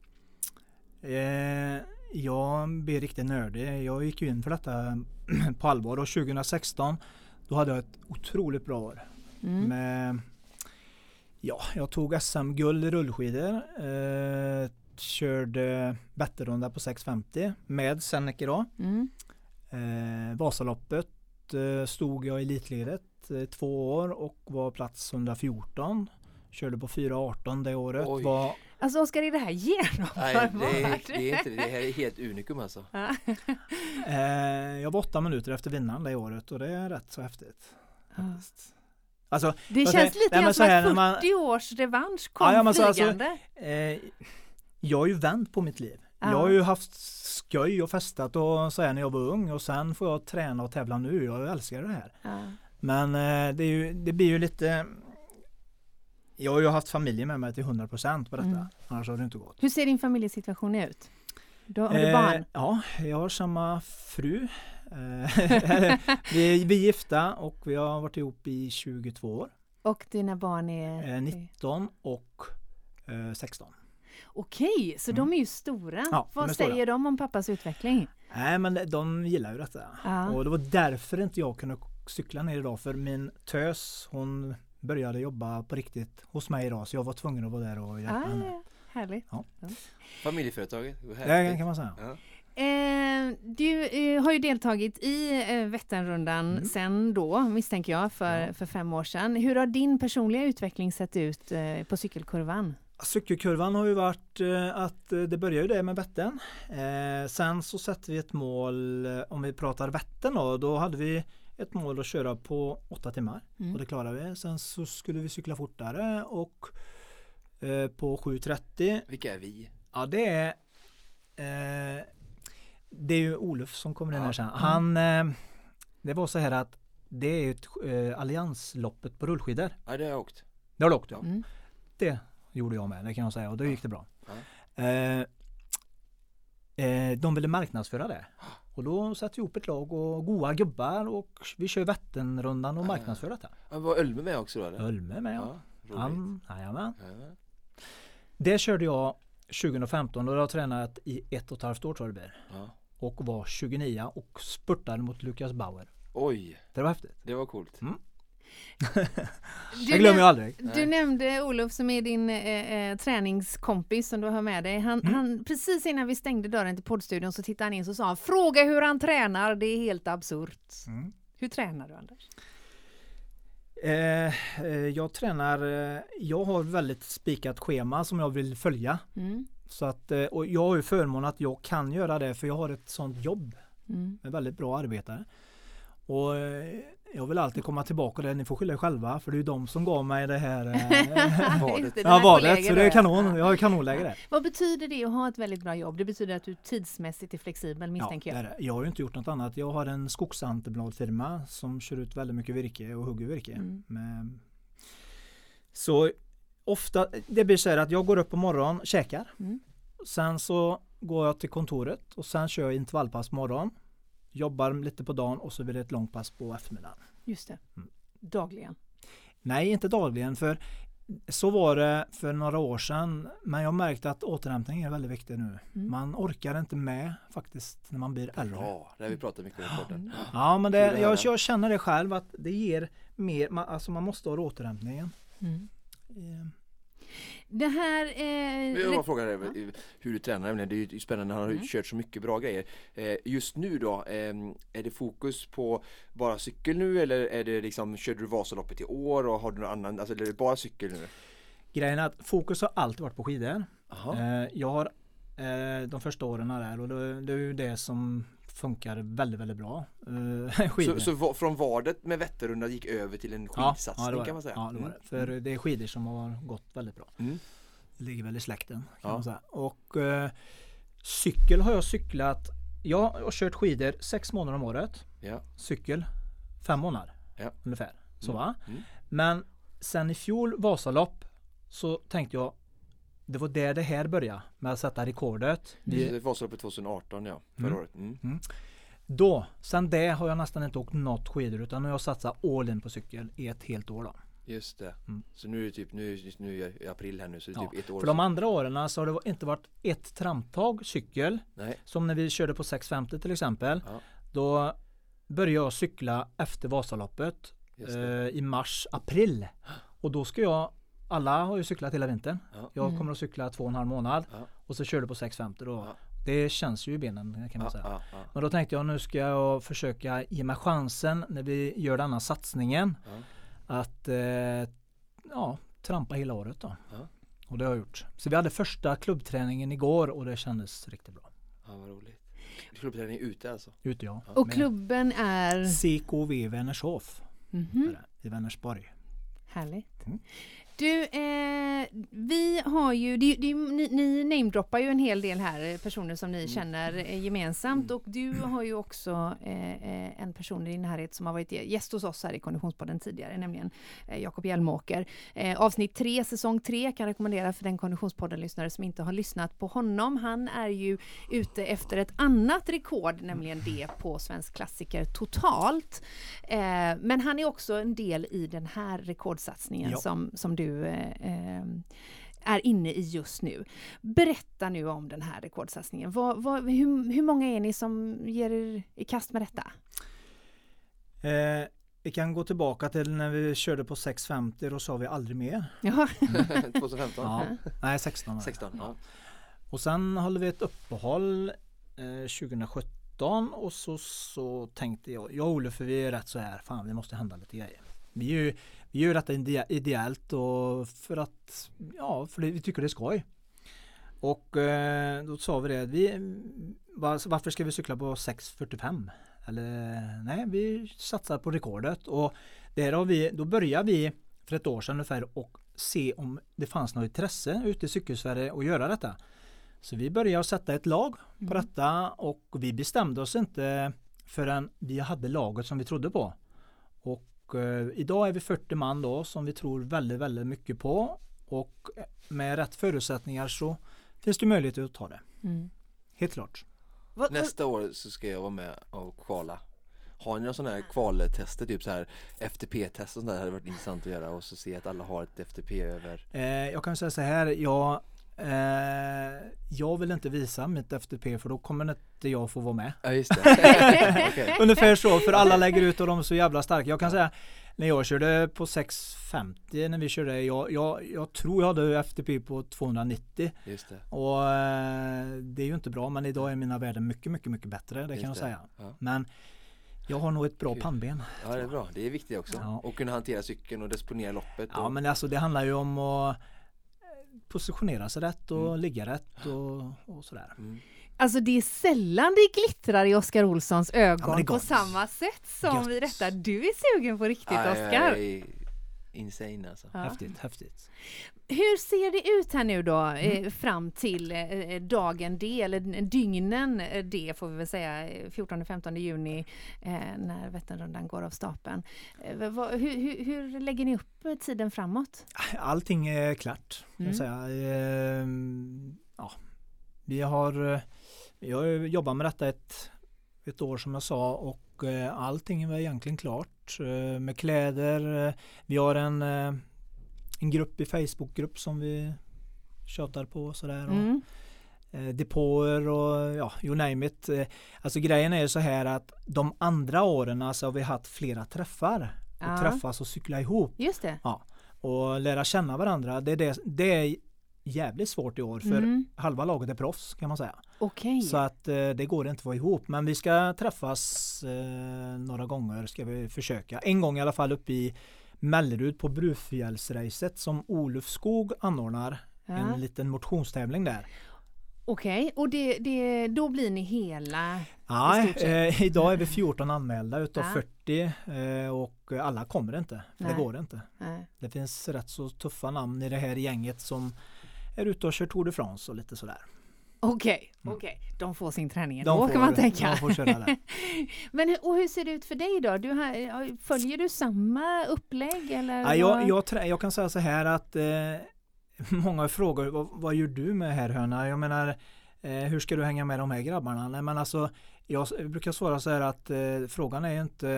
Eh, jag blir riktigt nördig. Jag gick ju in för detta *clears throat* på allvar och 2016 då hade jag ett otroligt bra år. Mm. Med, ja, jag tog SM-guld i rullskidor. Eh, körde Vätternrunda på 650 med Senneke då. Mm. Eh, Vasaloppet eh, stod jag i elitledet eh, två år och var plats 114. Körde på 4.18 det året. Var Alltså Oskar, är det här genomförbart? Nej, det är, det är inte det. här är helt unikum alltså. *laughs* eh, jag var åtta minuter efter vinnaren det året och det är rätt så häftigt. Alltså, det känns lite grann som att 40 man, års revansch kom ja, alltså, flygande. Alltså, eh, jag har ju vänt på mitt liv. Ja. Jag har ju haft skoj och festat och så här när jag var ung och sen får jag träna och tävla nu. Jag älskar det här. Ja. Men eh, det, ju, det, blir ju lite jag har ju haft familjen med mig till 100% på detta. Mm. Annars hade det inte gått. Hur ser din familjesituation ut? Du, har du barn? Eh, ja, jag har samma fru. Eh, *laughs* vi, vi är gifta och vi har varit ihop i 22 år. Och dina barn är? Eh, 19 och 16. Okej, så de är ju stora. Ja, de är Vad stora. säger de om pappas utveckling? Nej men de gillar ju detta. Ja. Och det var därför inte jag kunde cykla ner idag för min tös hon började jobba på riktigt hos mig idag så jag var tvungen att vara där och hjälpa Ah, henne. ja, härligt. Familjeföretaget. vad Det härligt. kan man säga. Ja. Eh, du eh, har ju deltagit i eh, Vätternrundan Mm. sen då, misstänker jag, för, Ja. för fem år sedan. Hur har din personliga utveckling sett ut eh, på cykelkurvan? Cykelkurvan har ju varit eh, att eh, det börjar ju det med Vättern. Eh, sen så sätter vi ett mål, om vi pratar Vättern då, då hade vi ett mål att köra på åtta timmar Mm. och det klarade vi. Sen så skulle vi cykla fortare och eh, på 7.30 Vilka är vi? Ja det är eh, Det är ju Olof som kommer in här sen. Han eh, Det var så här att Det är ett eh, alliansloppet på rullskidor. Ja, det har jag åkt. Det har du åkt ja. Mm. Det gjorde jag med, det kan jag säga och då gick det bra. Ja. Eh, eh, de ville marknadsföra det. Och då satte vi ihop ett lag och goa gubbar och vi kör Vätternrundan och marknadsför detta. Ja, Var Ölme med också då eller? Ölme med ja. Ja, jajamän. Ja. Det körde jag 2015 och jag har tränat i ett och ett halvt år tror jag det blir. Ja. Och var 29 och spurtade mot Lukas Bauer. Oj, Det var häftigt. det var coolt. Du Jag glömmer ju aldrig. Du Nej. nämnde Olof som är din eh, eh, träningskompis som du har med dig. Han, Mm. han, precis innan vi stängde dörren till poddstudion så tittade han in och sa han, fråga hur han tränar, det är helt absurt. Mm. Hur tränar du Anders? Eh, eh, jag tränar, eh, jag har väldigt spikat schema som jag vill följa. Mm. Så att, och jag har ju förmånen att jag kan göra det för jag har ett sånt jobb Mm. med väldigt bra arbetare. Och jag vill alltid komma tillbaka till det, ni får skylla er själva för det är ju de som gav mig det här eh, *laughs* det, Ja valet, kollegor så det är kanon. ja. Jag har kanonläge där. Vad betyder det att ha ett väldigt bra jobb? Det betyder att du tidsmässigt är flexibel Ja, misstänker det jag. jag har ju inte gjort något annat. Jag har en skogsentreprenadfirma som kör ut väldigt mycket virke och hugger virke. Mm. Med... Så ofta, det blir så här att jag går upp på morgonen, käkar. Mm. Sen så går jag till kontoret och sen kör jag intervallpass på morgonen. Jobbar lite på dagen och så blir det ett långt pass på eftermiddagen. Just det. Mm. Dagligen. Nej, inte dagligen för så var det för några år sedan. Men jag märkte att återhämtning är väldigt viktigt nu. Mm. Man orkar inte med faktiskt när man blir äldre. Bra, det har vi pratat mycket om i podden. Ja, men det, jag, jag känner det själv att det ger mer, man, alltså man måste ha återhämtningen. Mm. Eh, Det här... Jag vill Eh, bara fråga dig eh, hur du tränar, det är ju spännande, han har Mm. kört så mycket bra grejer. Eh, Just nu då, eh, är det fokus på bara cykel nu eller är det liksom, körde du Vasaloppet i år och har du någon annan, alltså är det bara cykel nu? grejen är att fokus har alltid varit på skidor. Eh, jag har eh, de första åren där och det, det är ju det som funkar väldigt, väldigt bra. Eh. *laughs* Så, så från vadet med Vätternrundan gick över till en skidsatsning ja, det kan man säga? Ja, det var Mm. det. För det är skidor som har gått väldigt bra. Mm. Det ligger väl i släkten kan Ja. man säga. Och eh, cykel har jag cyklat. Jag har kört skidor sex månader om året. Ja. Cykel fem månader Ja. ungefär. Så Mm. va? Mm. Men sen i fjol Vasalopp så tänkte jag det var där det här började med att sätta rekordet. Vi, Det Vasaloppet 2018 ja, förra Mm. året. Mm. Då, sen det har jag nästan inte åkt något skidor utan nu har jag satsat all in på cykel i ett helt år då. Just det. Mm. Så nu är det typ, nu, nu i april här nu så det är Ja, typ ett år För de andra åren så har det inte varit ett tramptag cykel Nej. som när vi körde på 650 till exempel. Ja. Då började jag cykla efter Vasaloppet eh, i mars, april. Och då ska jag, alla har ju cyklat hela vintern. Ja. Jag Mm. kommer att cykla två och en halv månad Ja. och så kör du på 650 då. Ja. Det känns ju i benen kan man Ja, säga. ja, ja. Men då tänkte jag nu ska jag försöka ge mig chansen när vi gör denna satsningen Ja. att eh, ja, trampa hela året då. Ja. Och det har jag gjort. Så vi hade första klubbträningen igår och det kändes riktigt bra. Ja, vad roligt. Klubbträning ute alltså? Ute ja. Och Med klubben är... CKV Vänershof är det, i Vänersborg. Härligt. Mm. Du, eh, vi har ju, det, det, ni, ni namedroppar ju en hel del här, personer som Mm. ni känner eh, gemensamt och du har ju också eh, eh, en person i din närhet som har varit gäst hos oss här i Konditionspodden tidigare, nämligen eh, Jakob Hjelmåker. Eh, avsnitt 3, säsong 3 kan jag rekommendera för den Konditionspodden-lyssnare som inte har lyssnat på honom. Han är ju ute efter ett annat rekord, nämligen det på Svensk klassiker totalt. Men han är också en del i den här rekordsatsningen Ja. som, som du eh, eh, är inne i just nu. Berätta nu om den här rekordsatsningen. Vad, vad, hur, hur många är ni som ger er i kast med detta? Eh, vi kan gå tillbaka till när vi körde på 650 då sa vi aldrig mer. Ja. *laughs* 2015? Ja. Nej 16. 16, ja. Och sen håller vi ett uppehåll eh, 2017 och så, så tänkte jag, jag och Olof vi är rätt så här, fan det måste hända lite grejer. Vi är ju, vi gör detta ide- ideellt och för att, ja, för vi tycker det är skoj. Och eh, då sa vi det, vi, var, varför ska vi cykla på 6.45? Eller nej, vi satsar på rekordet och där har vi, då börjar vi för ett år sedan ungefär och se om det fanns något intresse ute i cykelsverige att göra detta. Så vi började sätta ett lag på Mm. detta och vi bestämde oss inte förrän vi hade laget som vi trodde på. Och eh, idag är vi 40 man då som vi tror väldigt, väldigt mycket på och med rätt förutsättningar så finns det möjlighet att ta det. Mm. Helt klart. Nästa år så ska jag vara med och kvala. Har ni några sådana här kvaltester, typ så här FTP-test och sånt där hade varit intressant att göra och så se att alla har ett FTP över Eh, jag kan säga så här, jag, eh, jag vill inte visa mitt FTP för då kommer inte jag få vara med. Ja just det. *laughs* Okej. Ungefär så, för alla lägger ut och de är så jävla starka. Jag kan säga när jag körde på 650 när vi körde, jag, jag, jag tror jag hade FTP på 290 Just det. och eh, det är ju inte bra men idag är mina värden mycket, mycket, mycket bättre, det Just kan jag det. säga. Ja. Men jag har nog ett bra Kul. pannben. ja det är bra, det är viktigt också. Ja. Och kunna hantera cykeln och disponera loppet. Ja och... men alltså det handlar ju om att positionera sig rätt och Mm. ligga rätt och, och sådär. Mm. Alltså det är sällan det glittrar i Oskar Olssons Ja, ögon är på gott. samma sätt som Gött. vid detta. Du är sugen på riktigt Ja, Oskar. insane alltså. Ja. Häftigt, häftigt. Hur ser det ut här nu då Mm. eh, fram till eh, dagen D eller dygnen eh, D får vi väl säga eh, 14-15 juni eh, när Vätternrundan går av stapeln. Eh, hur, hur, hur lägger ni upp eh, tiden framåt? Allting är klart. Mm. jag säga. Ehm, ja. Vi har, eh, ju jobbat med detta ett, ett år som jag sa och eh, allting är egentligen klart eh, med kläder. eh, Vi har en, eh, en grupp i Facebookgrupp som vi tjatar på sådär. och, Mm. eh, depåer och ja, you name it. Eh, Alltså grejen är ju så här att de andra åren så har vi haft flera träffar. Och Ja. träffas och cykla ihop Just det. och lära känna varandra. Det är, det, det är jävligt svårt i år för Mm. halva laget är proffs kan man säga. Okej. Så att eh, det går inte att få ihop. Men vi ska träffas eh, några gånger ska vi försöka. En gång i alla fall uppe i Mellerud på Brufjällsracet som Olof Skog anordnar. Ja. En liten motionstävling där. Okej, och det, det, då blir ni hela... Sett. eh, idag är vi 14 anmälda utav Ja. 40 eh, och alla kommer inte. För Nej. det går inte. Nej. Det finns rätt så tuffa namn i det här gänget som är ute och kör Tour de France och lite sådär. Okej, Mm. okej. De får sin träning ändå kan man tänka. *laughs* Men och hur ser det ut för dig då? Du har, ja, följer du samma upplägg eller? Ja, jag, jag, jag kan säga så här att eh, *laughs* många frågar vad, vad gör du med här höna? Jag menar eh, hur ska du hänga med de här grabbarna? Nej men alltså jag brukar svara så här att eh, frågan är ju inte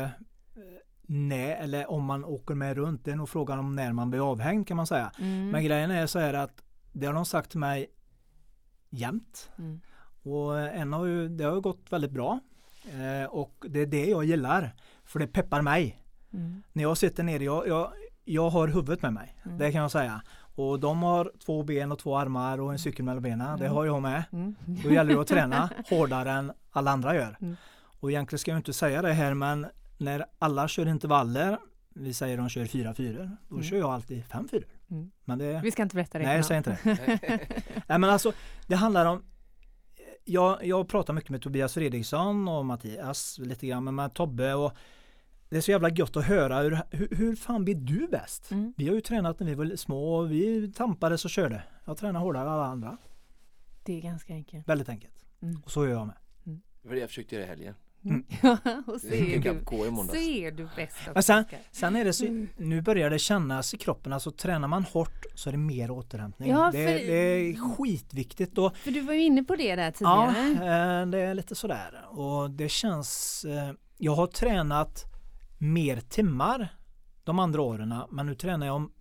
eh, när eller om man åker med runt. Det är nog frågan om när man blir avhängd kan man säga. Mm. Men grejen är så här att det har de sagt till mig jämt. Mm. Och en har ju, det har ju gått väldigt bra. Eh, och det är det jag gillar. För det peppar mig. Mm. När jag sitter ner, jag, jag, jag har huvudet med mig. Mm. Det kan jag säga. Och de har två ben och två armar och en cykel mellan benen. Det Mm. har jag med. Mm. Då gäller det att träna *laughs* hårdare än alla andra gör. Mm. Och egentligen ska jag inte säga det här men när alla kör intervaller, vi säger de kör 4-4, då Mm. kör jag alltid 5-4. Mm. Men det, Vi ska inte berätta det. nej säger inte det. *laughs* Nej men alltså det handlar om jag, jag pratar mycket med Tobias Fredriksson och Mattias lite grann men med Tobbe och det är så jävla gött att höra hur, hur, hur fan blir du bäst? Mm. Vi har ju tränat när vi var små och vi tampades och körde. Jag tränar hårdare än alla andra. Det är ganska enkelt. Väldigt enkelt. Mm. Och så gör jag med. Det var det jag försökte göra i helgen. Mm. *laughs* Ja, och så är en du, så måndags. är du bäst Men sen-. Sen är det så, Mm. nu börjar det kännas i kroppen, alltså tränar man hårt så är det mer återhämtning. Ja, det, för- det är skitviktigt och För du var ju inne på det där Ja, tidigare. eh, det är lite sådär. Och det känns... eh, Jag har tränat mer timmar de andra åren, men nu tränar jag om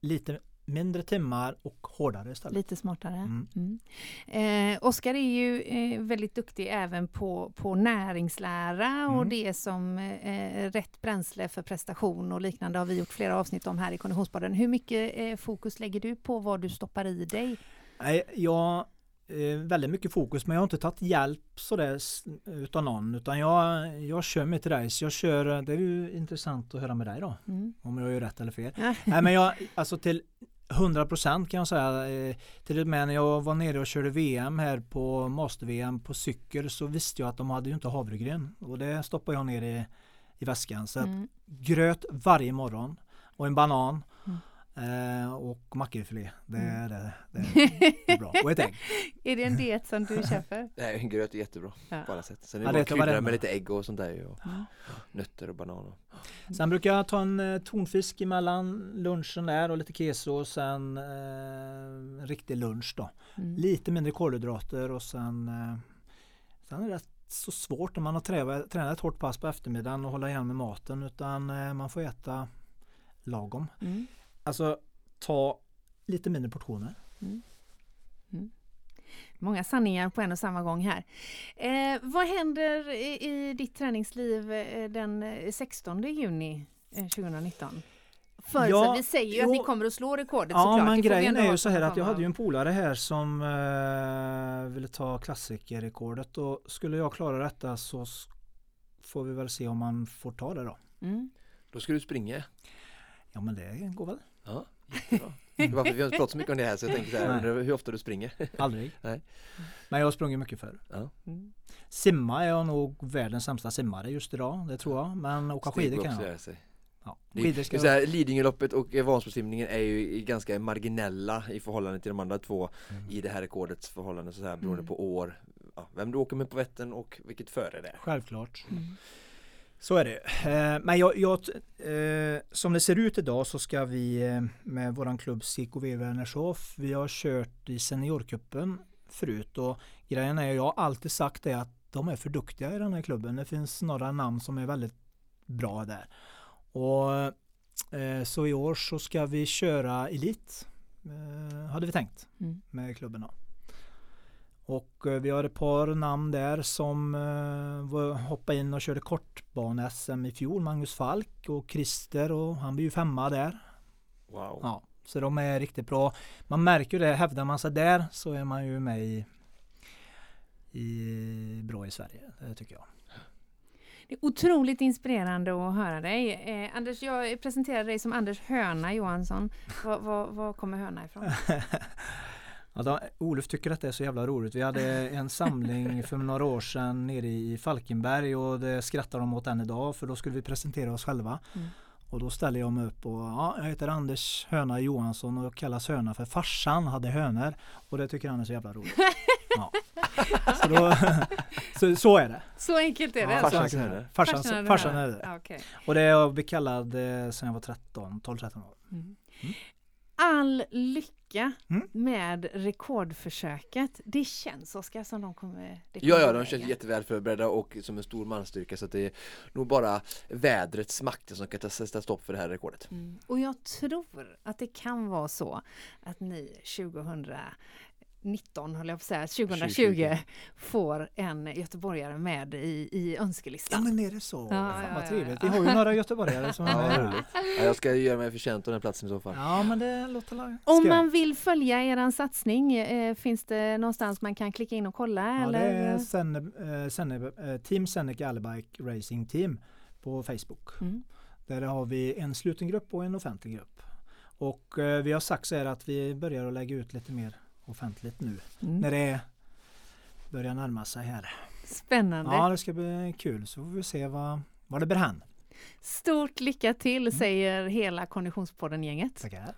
lite mindre timmar och hårdare istället. Lite smartare. Mm. Mm. Eh, Oskar är ju eh, väldigt duktig även på, på näringslära och Mm. det som eh, rätt bränsle för prestation och liknande har vi gjort flera avsnitt om här i Konditionspodden. Hur mycket eh, fokus lägger du på vad du stoppar i dig? Nej, jag eh, väldigt mycket fokus men jag har inte tagit hjälp sådär utav någon utan jag, jag kör mitt race. Jag kör, det är ju intressant att höra med dig då Mm. om jag gör rätt eller fel. Nej men jag, alltså till 100% kan jag säga. eh, Till och med när jag var nere och körde VM här på Master-VM på cykel så visste jag att de hade ju inte havregryn. Och det stoppade jag ner i, i väskan. Så Mm. gröt varje morgon och en banan. Eh, och makrillfilé. Det, Mm. är det, det är bra. Och ett ägg. *laughs* Är det en diet som du köper? *laughs* Nej, en gröt är jättebra Ja. på alla sätt. Sen är Ja, det det bara krydda med lite ägg och sånt där och Mm. nötter och bananer. Sen brukar jag ta en eh, tonfisk emellan lunchen där och lite keso och sen eh, en riktig lunch då. Mm. Lite mindre kolhydrater och sen eh, Sen är det rätt så svårt när man har tränat, tränat ett hårt pass på eftermiddagen och hålla igen med maten utan eh, man får äta lagom. Mm. Alltså ta lite mindre portioner. Många sanningar på en och samma gång här. Eh, vad händer i, i ditt träningsliv eh, den eh, 16 juni eh, 2019? För Ja, vi säger ju att jo. ni kommer att slå rekordet Ja såklart. men grejen är ju så här att jag hade ju en polare här som eh, ville ta klassikerrekordet och skulle jag klara detta så får vi väl se om man får ta det då. Mm. Då ska du springa. Ja men det går väl. Ja, jättebra. Varför vi har inte pratat så mycket om det här så jag tänker så här, hur ofta du springer. Aldrig. *laughs* Nej. Men jag har sprungit mycket förr. Mm. Simma är jag nog världens sämsta simmare just idag, det tror jag. Men åka Steg skidor kan jag. sig. Ja. Skidor ska så här, Lidingöloppet och Vansbrosimningen är ju ganska marginella i förhållande till de andra två Mm. i det här rekordets förhållande så här, beroende Mm. på år, ja, vem du åker med på Vättern och vilket före det är. Självklart. Mm. Så är det. Eh, men jag, jag, eh, som det ser ut idag så ska vi eh, med våran klubb CKV Vänershof, vi har kört i seniorkuppen förut och grejen är, jag har alltid sagt det att de är för duktiga i den här klubben. Det finns några namn som är väldigt bra där. Och så i år så ska vi köra Elit, hade vi tänkt Mm. med klubben då. Och eh, vi har ett par namn där som eh, hoppade in och körde kortbane-SM i fjol. Magnus Falk och Christer och han blir ju femma där. Wow. Ja, så de är riktigt bra. Man märker ju det, hävdar man sig där så är man ju med i, i bra i Sverige. Det tycker jag. Det är otroligt inspirerande att höra dig. Eh, Anders, jag presenterar dig som Anders Höna Johansson. Var, var, var kommer Höna ifrån? *laughs* Då, Olof tycker att det är så jävla roligt. Vi hade en samling för några år sedan nere i Falkenberg och det skrattar de åt än idag för då skulle vi presentera oss själva. Mm. Och då ställer jag mig upp och ja, jag heter Anders Höna Johansson och kallas Höna för farsan hade hönor och det tycker han är så jävla roligt. Ja. *laughs* Så, då, så, så är det. Så enkelt är det. Ja, alltså. Farsans så enkelt är det. Farsan, farsan höna. är det. Ja, okej. Och det har jag blivit kallad eh, sedan jag var 13, 12-13 år. Mm. Mm. All lycka Mm. med rekordförsöket. Det känns Oskar som de kommer... Det kommer Ja, ja, de känns jätteväl förberedda och som en stor manstyrka så att det är nog bara vädrets makter som kan ta- sätta stopp för det här rekordet. Mm. Och jag tror att det kan vara så att ni 2019, höll jag på att säga, 2020 2020. får en göteborgare med i, i Ja önskelistan. men är det så? Ja, Fan ja, vad ja, trevligt. ja. Vi har ju några göteborgare som *laughs* Ja, är roligt. Ja, jag ska göra mig förtjänt av den platsen i så fall. Ja men det låter la- Om man vill följa er satsning, eh, finns det någonstans man kan klicka in och kolla? Ja, det eller? är Senne, eh, Senne, eh, Team Seneca Allbike Racing Team på Facebook. Mm. Där har vi en sluten grupp och en offentlig grupp. Och eh, vi har sagt så här att vi börjar att lägga ut lite mer offentligt nu Mm. när det börjar närma sig här. Spännande. Ja det ska bli kul så får vi se vad, vad det bär hän. Stort lycka till säger hela Konditionspodden-gänget. Tackar.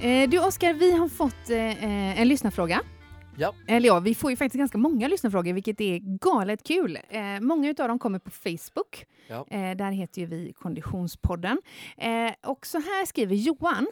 Eh, du Oskar, vi har fått eh, en lyssnarfråga. Ja. Eller ja, vi får ju faktiskt ganska många lyssnarfrågor, vilket är galet kul. Eh, många av dem kommer på Facebook. Ja. Eh, där heter ju vi Konditionspodden. Eh, och så här skriver Johan.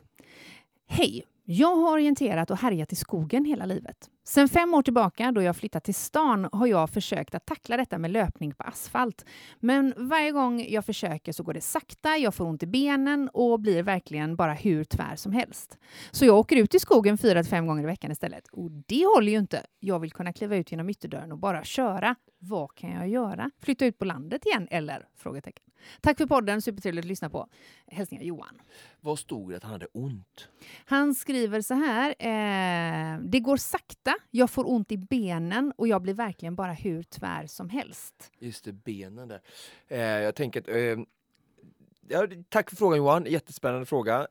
Hej! Jag har orienterat och härjat i skogen hela livet. Sen fem år tillbaka, då jag flyttat till stan, har jag försökt att tackla detta med löpning på asfalt. Men varje gång jag försöker så går det sakta, jag får ont i benen och blir verkligen bara hur tvär som helst. Så jag åker ut i skogen fyra till fem gånger i veckan istället. Och det håller ju inte. Jag vill kunna kliva ut genom ytterdörren och bara köra. Vad kan jag göra? Flytta ut på landet igen, eller? Frågetecken. Tack för podden, supertrevligt att lyssna på. Hälsningar Johan. Vad stod det att han hade ont? Han skriver så här. Eh, det går sakta, jag får ont i benen och jag blir verkligen bara hur tvär som helst. Just det, benen där. Eh, jag tänker att, eh, ja, tack för frågan Johan, jättespännande fråga.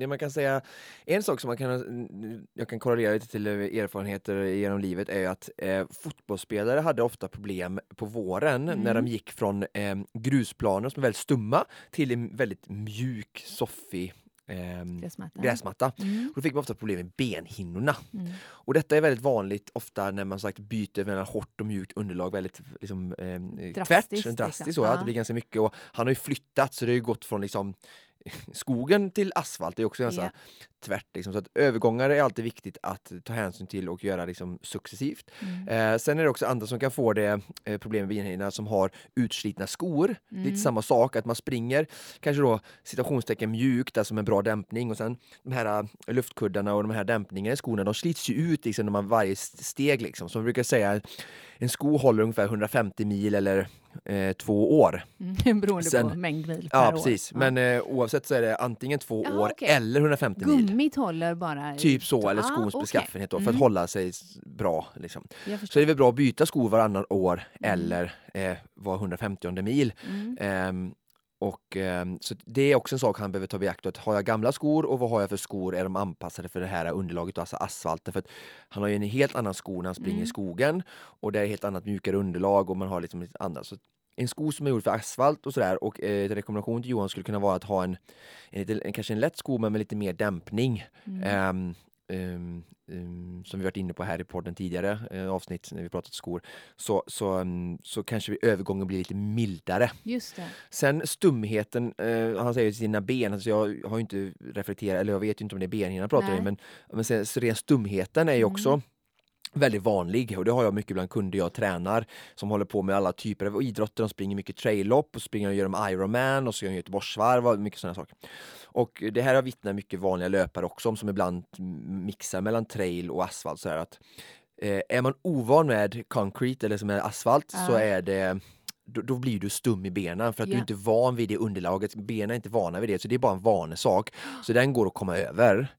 Det man kan säga, en sak som man kan, jag kan korrelera lite till erfarenheter genom livet är att eh, fotbollsspelare hade ofta problem på våren mm. när de gick från eh, grusplaner som är väldigt stumma till en väldigt mjuk, soffig eh, gräsmatta. gräsmatta. Mm. Då fick man ofta problem med benhinnorna. Mm. Och detta är väldigt vanligt ofta när man sagt byter mellan hårt och mjukt underlag väldigt liksom, eh, drastiskt, tvärt, drastiskt liksom. så, ja. det blir ganska mycket. Och han har ju flyttat så det har ju gått från liksom skogen till asfalt är också ganska yeah. tvärt. Liksom. Så att övergångar är alltid viktigt att ta hänsyn till och göra liksom, successivt. Mm. Eh, sen är det också andra som kan få det eh, problem med benhinnor som har utslitna skor. Mm. Lite samma sak, att man springer kanske då citationstecken mjukt, alltså med bra dämpning och sen de här uh, luftkuddarna och de här dämpningarna i skorna, de slits ju ut liksom, när man varje steg. Liksom. Som vi brukar säga, en sko håller ungefär 150 mil eller eh, två år. Mm, *laughs* beroende Sen, på mängd mil per ja, precis. år. Men eh, oavsett så är det antingen två Jaha, år okay. eller 150 mil. Gummit håller bara? Typ så, eller skons ah, beskaffenhet då, för mm. att hålla sig bra. Liksom. Så det är väl bra att byta skor varannan år mm. eller eh, var 150 mil. Um, och, eh, så det är också en sak han behöver ta beaktande. Har jag gamla skor och vad har jag för skor? Är de anpassade för det här underlaget, alltså asfalten? För han har ju en helt annan sko när han springer mm. i skogen och det är helt annat mjukare underlag och man har liksom lite annat. Så en sko som är gjord för asfalt och sådär och eh, rekommendation till Johan skulle kunna vara att ha en, en, en, kanske en lätt sko men med lite mer dämpning. Mm. Um, um, um, som vi varit inne på här i podden tidigare uh, avsnitt när vi pratat skor, så, så, um, så kanske övergången blir lite mildare. Just det. Sen stumheten, uh, han säger sina ben, alltså jag har inte reflekterat, eller jag vet inte om det är benhinnan han pratar om, men, men sen, så ren stumheten är ju också mm väldigt vanlig och det har jag mycket bland kunder jag tränar som håller på med alla typer av idrotter. De springer mycket traillopp och springer och gör de Ironman och så gör de Göteborgsvarv och mycket sådana saker. Och det här har vittnat mycket vanliga löpare också om som ibland mixar mellan trail och asfalt. Så att, eh, är man ovan med concrete eller som är asfalt uh. så är det då, då, blir du stum i benen för att yeah. du inte är van vid det underlaget. Benen är inte vana vid det, så det är bara en vanesak. Så den går att komma över.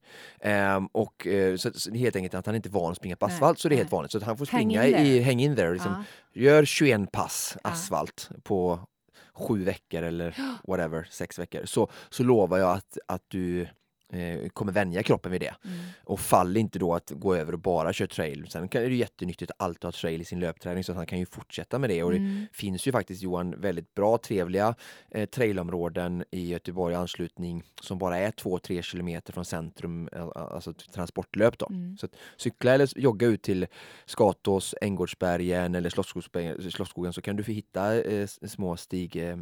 Um, och uh, så, så helt enkelt att han inte är van att springa på asfalt, nej, så det är helt vanligt. Så han får springa hang i, hang in there. Liksom. Ja. Gör 21 pass asfalt ja. på sju veckor eller *gasps* whatever, sex veckor. Så, så lovar jag att, att du eh, kommer vänja kroppen vid det. Mm. Och fall inte då att gå över och bara köra trail. Sen är det jättenyttigt att alltid ha trail i sin löpträning så att han kan ju fortsätta med det. Och mm. det finns ju faktiskt Johan väldigt bra, trevliga eh, trailområden i Göteborg anslutning som bara är 2-3 kilometer från centrum, eh, alltså transportlöp då. Mm. Så cykla eller jogga ut till Skatås, Änggårdsbergen eller Slottsskogen så kan du få hitta eh, små stig eh,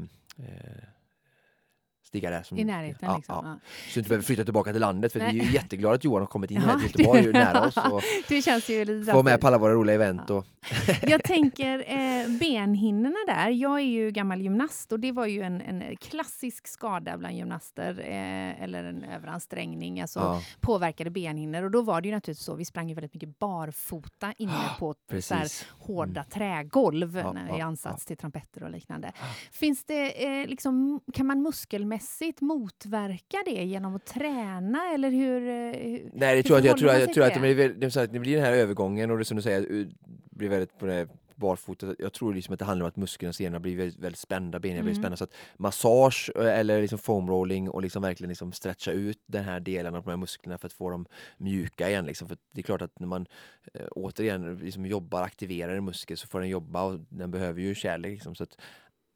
stiga där. Som, I närheten ja, liksom. Ja. Så du inte behöver flytta tillbaka till landet för Nej. vi är ju jätteglada att Johan har kommit in här till Göteborg, ju nära oss. Och *laughs* det känns ju lite Få med på alla våra roliga event. Och *laughs* jag tänker eh, benhinnorna där. Jag är ju gammal gymnast och det var ju en, en klassisk skada bland gymnaster eh, eller en överansträngning, alltså påverkade benhinnor. Och då var det ju naturligtvis så, vi sprang ju väldigt mycket barfota inne på så här, hårda mm. trägolv i ansats till trumpeter och liknande. Finns det, eh, liksom, kan man muskelmässigt mässigt motverka det genom att träna eller hur? hur eh, Nej, det tror jag, jag tror, jag tror att det blir, det blir den här övergången och det som du säger, blir väldigt på det barfota. Jag tror liksom att det handlar om att musklerna och senorna blir väldigt, väldigt spända, benen blir mm. spända. Så att massage eh, eller liksom foamrolling och liksom verkligen liksom stretcha ut den här delen av de här musklerna för att få dem mjuka igen. Liksom. För det är klart att när man äh, återigen liksom jobbar, aktiverar en muskel så får den jobba och den behöver ju kärlek. Liksom. Så att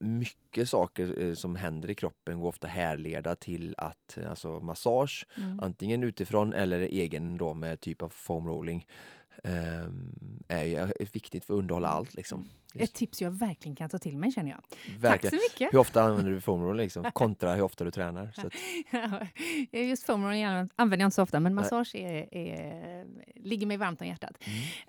mycket saker eh, som händer i kroppen går ofta härleda till att alltså massage, mm. antingen utifrån eller egen då med typ av foam rolling är ju är viktigt för att underhålla allt liksom. Ett tips jag verkligen kan ta till mig känner jag. Verkligen. Tack så mycket! Hur ofta använder du roller liksom? *laughs* Kontra hur ofta du tränar. Så att, Just roller använder jag inte så ofta, men massage är, är, ligger mig varmt om hjärtat.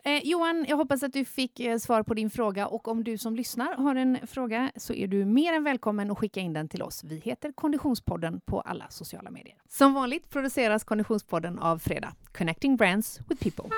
mm. Eh, Johan, jag hoppas att du fick eh, svar på din fråga och om du som lyssnar har en fråga så är du mer än välkommen att skicka in den till oss. Vi heter Konditionspodden på alla sociala medier. Som vanligt produceras Konditionspodden av Fredag, Connecting Brands with People.